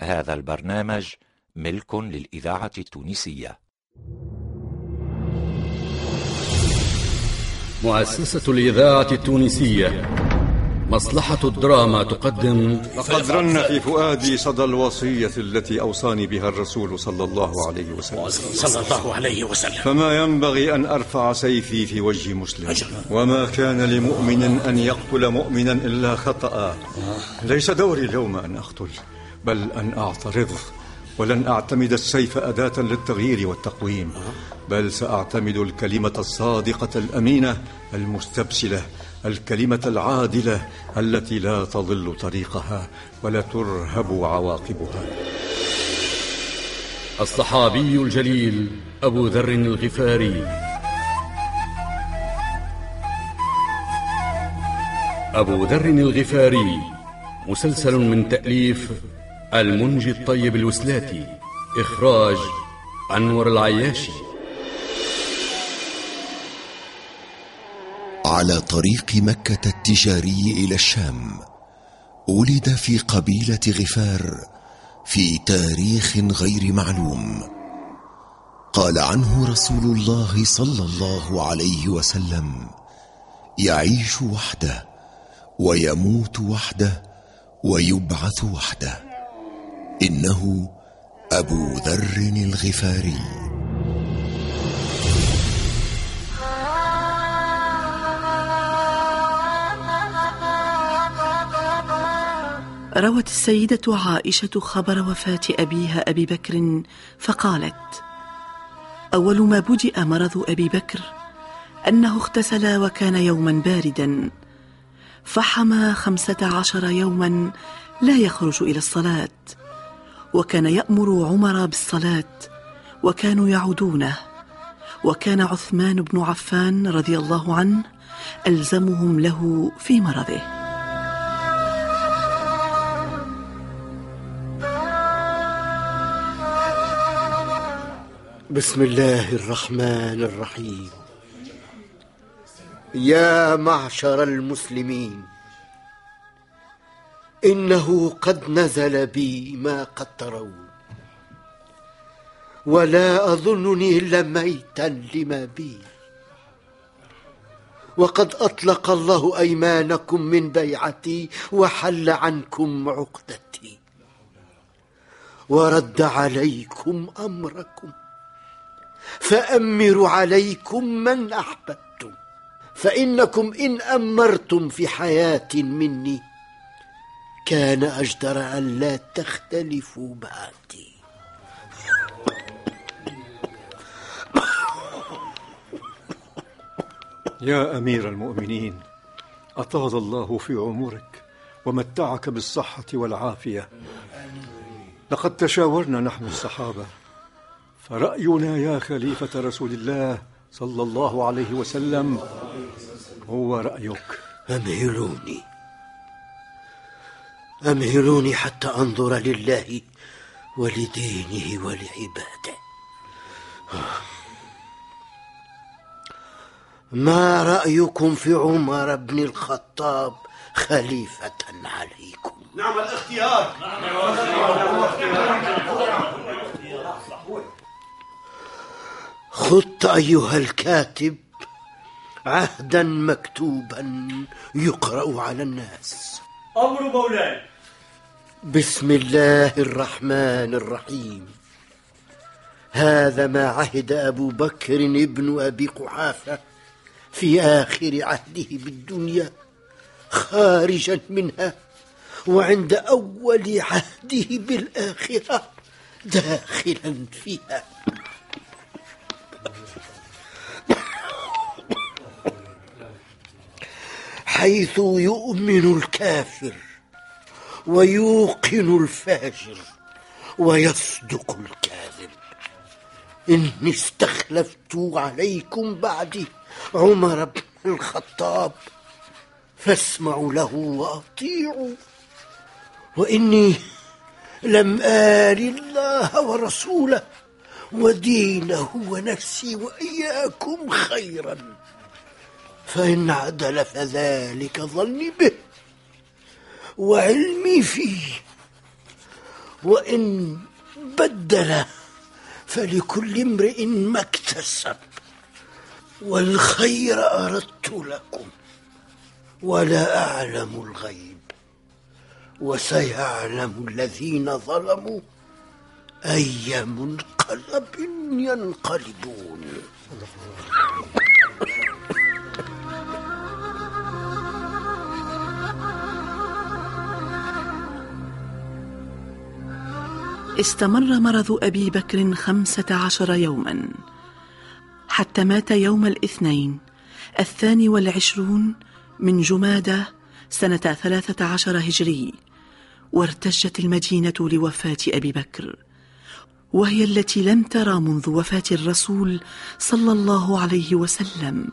هذا البرنامج ملك للإذاعة التونسية. مؤسسة الإذاعة التونسية. مصلحة الدراما تقدم. لقد رن في فؤادي صدى الوصية التي أوصاني بها الرسول صلى الله عليه وسلم. صلى الله عليه وسلم. فما ينبغي أن أرفع سيفي في وجه مسلم. أجل. وما كان لمؤمن أن يقتل مؤمنا إلا خطأ. ليس دوري اليوم أن أقتل. بل أن أعترض ولن أعتمد السيف أداة للتغيير والتقويم بل سأعتمد الكلمة الصادقة الأمينة المستبسلة الكلمة العادلة التي لا تضل طريقها ولا ترهب عواقبها. الصحابي الجليل أبو ذر الغفاري. أبو ذر الغفاري مسلسل من تأليف المنجي الطيب الوسلاتي إخراج أنور العياشي. على طريق مكة التجاري إلى الشام ولد في قبيلة غفار في تاريخ غير معلوم. قال عنه رسول الله صلى الله عليه وسلم يعيش وحده ويموت وحده ويبعث وحده. إنه أبو ذر الغفاري. روت السيدة عائشة خبر وفاة أبيها أبي بكر فقالت أول ما بدأ مرض أبي بكر أنه اغتسل وكان يوما باردا فحمى خمسة عشر يوما لا يخرج إلى الصلاة. وكان يأمر عمر بالصلاة وكانوا يعودونه. وكان عثمان بن عفان رضي الله عنه ألزمهم له في مرضه. بسم الله الرحمن الرحيم. يا معشر المسلمين إنه قد نزل بي ما قد ترون. ولا أظنني لميتا لما بي. وقد أطلق الله أيمانكم من بيعتي وحل عنكم عقدتي. ورد عليكم أمركم. فأمروا عليكم من أحببتم. فإنكم إن أمرتم في حياة مني كان أجدر أن لا تختلفوا بعدي. يا أمير المؤمنين أطال الله في عمرك ومتعك بالصحة والعافية. لقد تشاورنا نحن الصحابة فرأينا يا خليفة رسول الله صلى الله عليه وسلم هو رأيك. أمهلوني أمهلوني حتى أنظر لله ولدينه ولعباده ما رأيكم في عمر بن الخطاب خليفة عليكم؟ نعم الاختيار. خط أيها الكاتب عهدا مكتوبا يقرأ على الناس. أمر مولاي. بسم الله الرحمن الرحيم. هذا ما عهد أبو بكر ابن أبي قحافة في آخر عهده بالدنيا خارجا منها وعند أول عهده بالآخرة داخلا فيها. حيث يؤمن الكافر ويوقن الفاجر ويصدق الكاذب. إني استخلفت عليكم بعدي عمر بن الخطاب فاسمعوا له وأطيعوا. وإني لم آل الله ورسوله ودينه ونفسي وإياكم خيرا. فإن عدل فذلك ظني به وعلمي فيه. وإن بدل فلكل امرئ ما اكتسب والخير أردت لكم ولا أعلم الغيب وسيعلم الذين ظلموا أي منقلب ينقلبون. استمر مرض أبي بكر خمسة عشر يوما حتى مات يوم الاثنين الثاني والعشرون من جمادة سنة ثلاثة عشر هجري وارتجت المدينة لوفاة أبي بكر وهي التي لم ترى منذ وفاة الرسول صلى الله عليه وسلم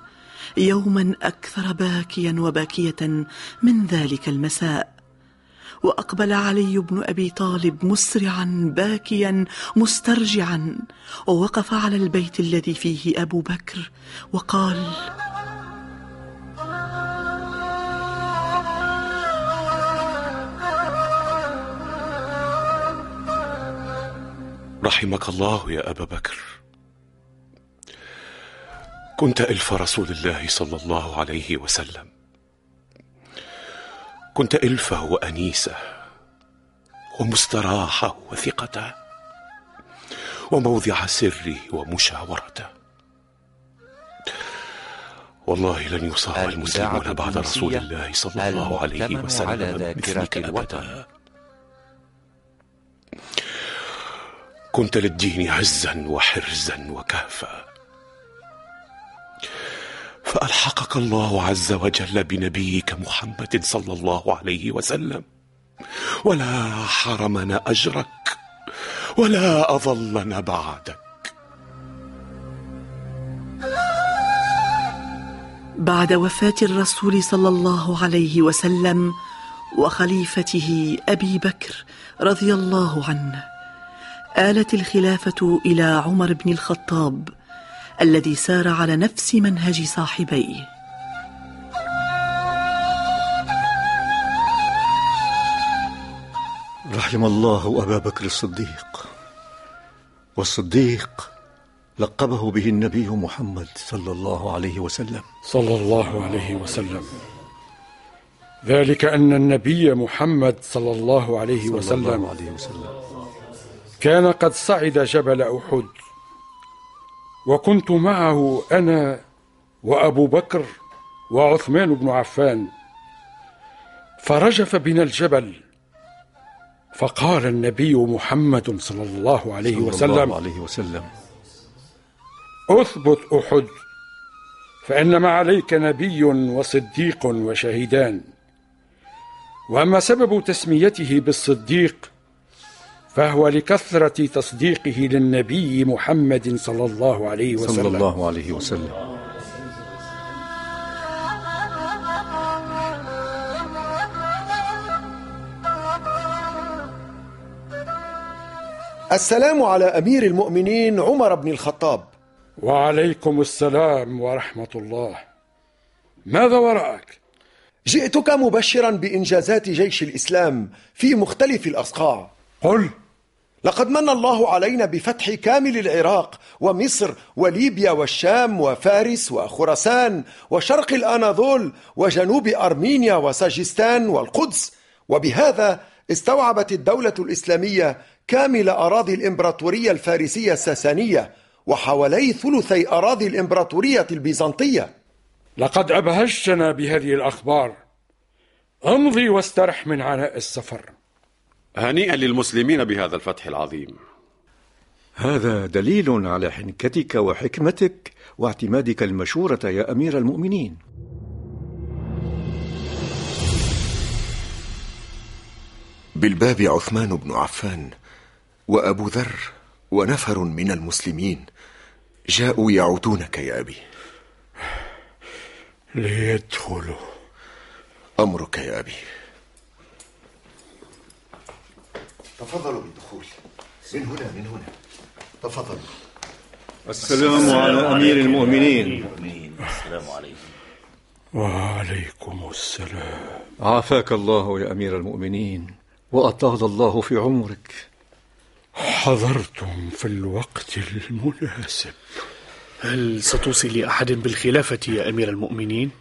يوما أكثر باكيا وباكية من ذلك المساء. وأقبل علي بن أبي طالب مسرعا باكيا مسترجعا. ووقف على البيت الذي فيه أبو بكر وقال رحمك الله يا أبا بكر. كنت ألف رسول الله صلى الله عليه وسلم. كنت إلفة وأنيسة ومستراحه وثقته وموضع سري ومشاورته والله لن يصاب المسلمون بعد رسول الله صلى الله عليه وسلم على ذاكرة الوطن. كنت للدين عزا وحرزا وكهفا فألحقك الله عز وجل بنبيك محمد صلى الله عليه وسلم. ولا حرمنا أجرك ولا أضلنا بعدك. بعد وفاة الرسول صلى الله عليه وسلم وخليفته أبي بكر رضي الله عنه آلت الخلافة إلى عمر بن الخطاب الذي سار على نفس منهج صاحبيه. رحم الله أبا بكر الصديق. والصديق لقبه به النبي محمد صلى الله عليه وسلم. صلى الله عليه وسلم. ذلك أن النبي محمد صلى الله عليه صلى وسلم الله عليه وسلم. كان قد صعد جبل أحد. وكنت معه أنا وأبو بكر وعثمان بن عفان. فرجف بنا الجبل فقال النبي محمد صلى الله عليه صلى وسلم الله عليه وسلم. أثبت أحد فإنما عليك نبي وصديق وشهيدان. وأما سبب تسميته بالصديق فهو لكثرة تصديقه للنبي محمد صلى الله عليه وسلم. صلى الله عليه وسلم. السلام على أمير المؤمنين عمر بن الخطاب. وعليكم السلام ورحمة الله. ماذا وراءك؟ جئتك مبشرا بإنجازات جيش الإسلام في مختلف الأصقاع. قل. لقد من الله علينا بفتح كامل العراق ومصر وليبيا والشام وفارس وخراسان وشرق الأناضول وجنوب أرمينيا وساجستان والقدس. وبهذا استوعبت الدولة الإسلامية كامل أراضي الإمبراطورية الفارسية الساسانية وحوالي ثلثي أراضي الإمبراطورية البيزنطية. لقد أبهجتنا بهذه الأخبار. امضي واسترح من عناء السفر. هنيئا للمسلمين بهذا الفتح العظيم. هذا دليل على حنكتك وحكمتك واعتمادك المشورة يا أمير المؤمنين. بالباب عثمان بن عفان وأبو ذر ونفر من المسلمين جاءوا يعودونك يا أبي. ليدخلوا. أمرك يا أبي. تفضلوا بالدخول. من هنا من هنا. تفضلوا. السلام على أمير المؤمنين. وعليكم السلام. عافاك الله يا أمير المؤمنين وأطال الله في عمرك. حضرتم في الوقت المناسب. هل ستوصي لأحد بالخلافة يا أمير المؤمنين؟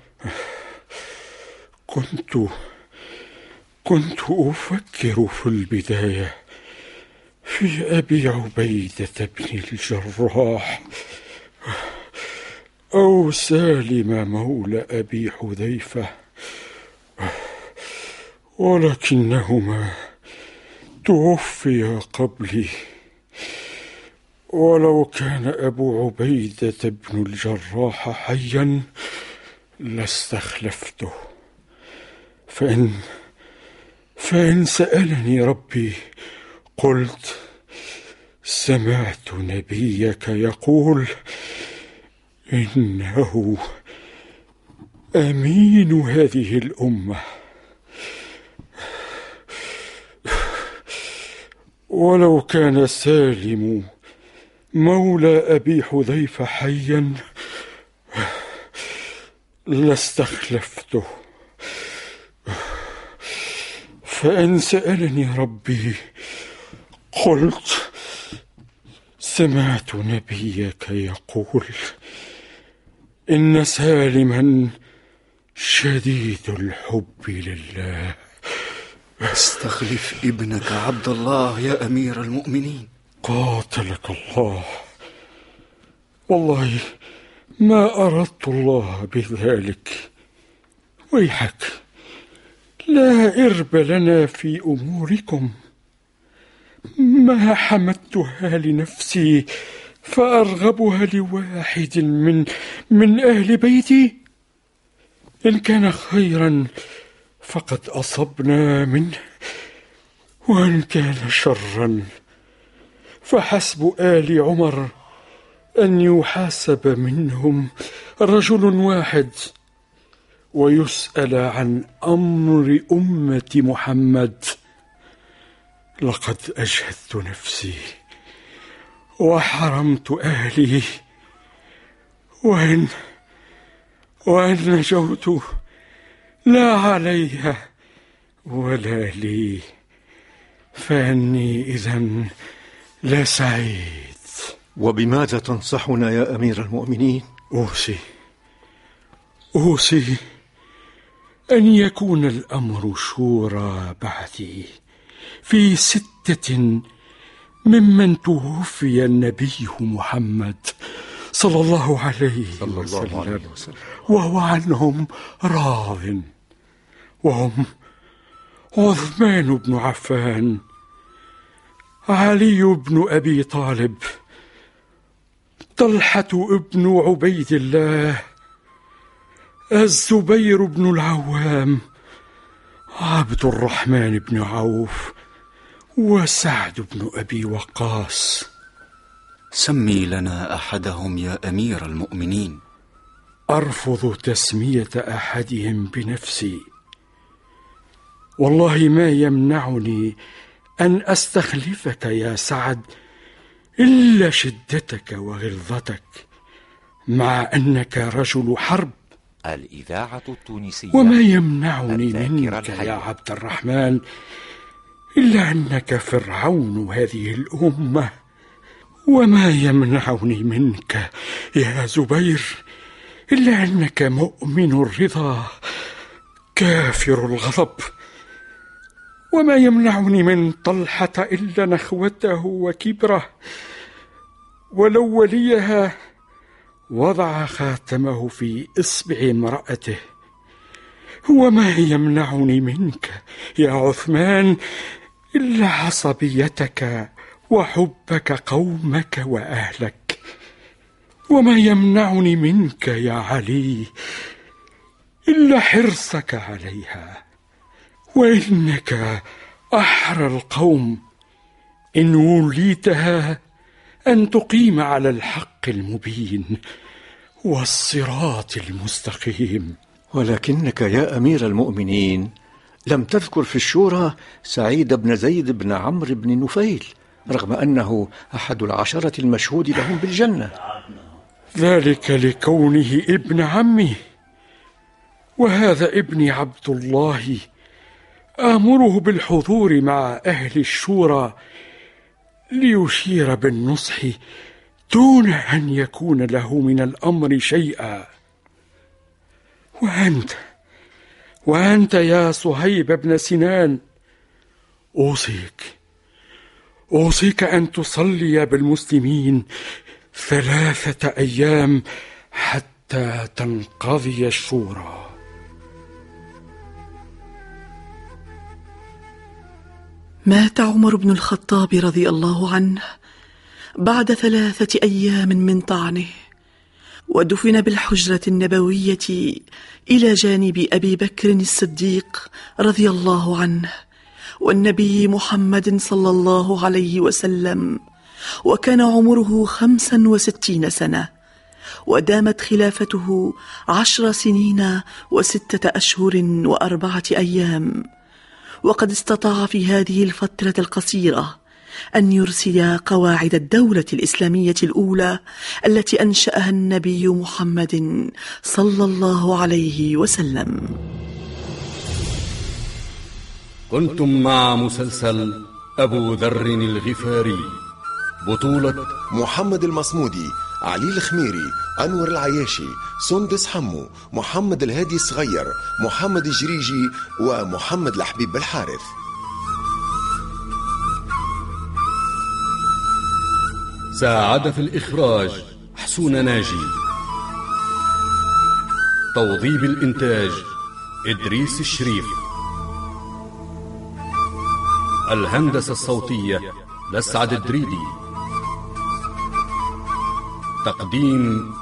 كنت كنت أفكر في البداية في أبي عبيدة بن الجراح أو سالم مولى أبي حذيفة ولكنهما توفيا قبلي. ولو كان أبو عبيدة بن الجراح حيا لاستخلفته فإن فإن سألني ربي قلت سمعت نبيك يقول إنه أمين هذه الأمة. ولو كان سالم مولى أبي حذيفة حيا لاستخلفته. فإن سألني ربي. قلت سمعت نبيك يقول إن سالما شديد الحب لله. استخلف ابنك عبد الله يا أمير المؤمنين. قاتلك الله. والله ما أردت الله بذلك. ويحك. لا إرب لنا في أموركم. ما حمدتها لنفسي فأرغبها لواحد من من أهل بيتي. إن كان خيرا فقد أصبنا منه وإن كان شرا فحسب آل عمر أن يحاسب منهم رجل واحد. ويسأل عن أمر أمة محمد لقد أجهدت نفسي وحرمت أهلي وإن وإن نجوت لا عليها ولا لي فأني إذا لا سعيد وبماذا تنصحنا يا أمير المؤمنين؟ أوصي أوصي أن يكون الأمر شورى بعدي في ستة ممن توفي النبي محمد صلى الله عليه, صلى الله عليه وسلم. وهو عنهم راض وهم عثمان بن عفان علي بن أبي طالب طلحة ابن عبيد الله الزبير بن العوام عبد الرحمن بن عوف وسعد بن أبي وقاص. سمي لنا أحدهم يا أمير المؤمنين. أرفض تسمية أحدهم بنفسي. والله ما يمنعني أن أستخلفك يا سعد إلا شدتك وغلظتك مع أنك رجل حرب. الإذاعة التونسية وما يمنعني منك يا عبد الرحمن إلا أنك فرعون هذه الأمة. وما يمنعني منك يا زبير إلا أنك مؤمن الرضا كافر الغضب. وما يمنعني من طلحة إلا نخوته وكبره ولو وليها وضع خاتمه في إصبع امرأته. وما يمنعني منك يا عثمان إلا عصبيتك وحبك قومك وأهلك. وما يمنعني منك يا علي إلا حرصك عليها. وإنك أحرى القوم إن وليتها أن تقيم على الحق المبين والصراط المستقيم. ولكنك يا أمير المؤمنين لم تذكر في الشورى سعيد بن زيد بن عمرو بن نفيل رغم أنه أحد العشرة المشهود لهم بالجنة. ذلك لكونه ابن عمي وهذا ابني عبد الله آمره بالحضور مع أهل الشورى ليشير بالنصح دون أن يكون له من الأمر شيئا. وأنت وأنت يا صهيب بن سنان أوصيك أوصيك أن تصلي بالمسلمين ثلاثة أيام حتى تنقضي الشورى. مات عمر بن الخطاب رضي الله عنه بعد ثلاثة أيام من طعنه ودفن بالحجرة النبوية إلى جانب أبي بكر الصديق رضي الله عنه والنبي محمد صلى الله عليه وسلم وكان عمره خمسا وستين سنة ودامت خلافته عشر سنين وستة أشهر وأربعة أيام. وقد استطاع في هذه الفترة القصيرة أن يرسي قواعد الدولة الإسلامية الأولى التي أنشأها النبي محمد صلى الله عليه وسلم. كنتم مع مسلسل أبو ذر الغفاري بطولة محمد المصمودي علي الخميري أنور العياشي سندس حمو محمد الهادي الصغير محمد الجريجي ومحمد الحبيب بالحارث ساعد في الإخراج حسون ناجي. توظيب الإنتاج إدريس الشريف. الهندسة الصوتية لسعد الدريدي. تقديم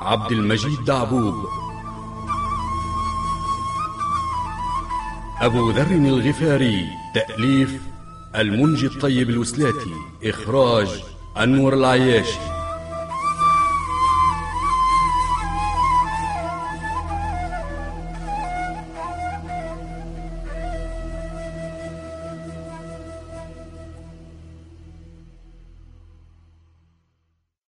عبد المجيد دعبوب أبو ذر الغفاري تأليف المنجي الطيب الوسلاتي إخراج أنور العياشي.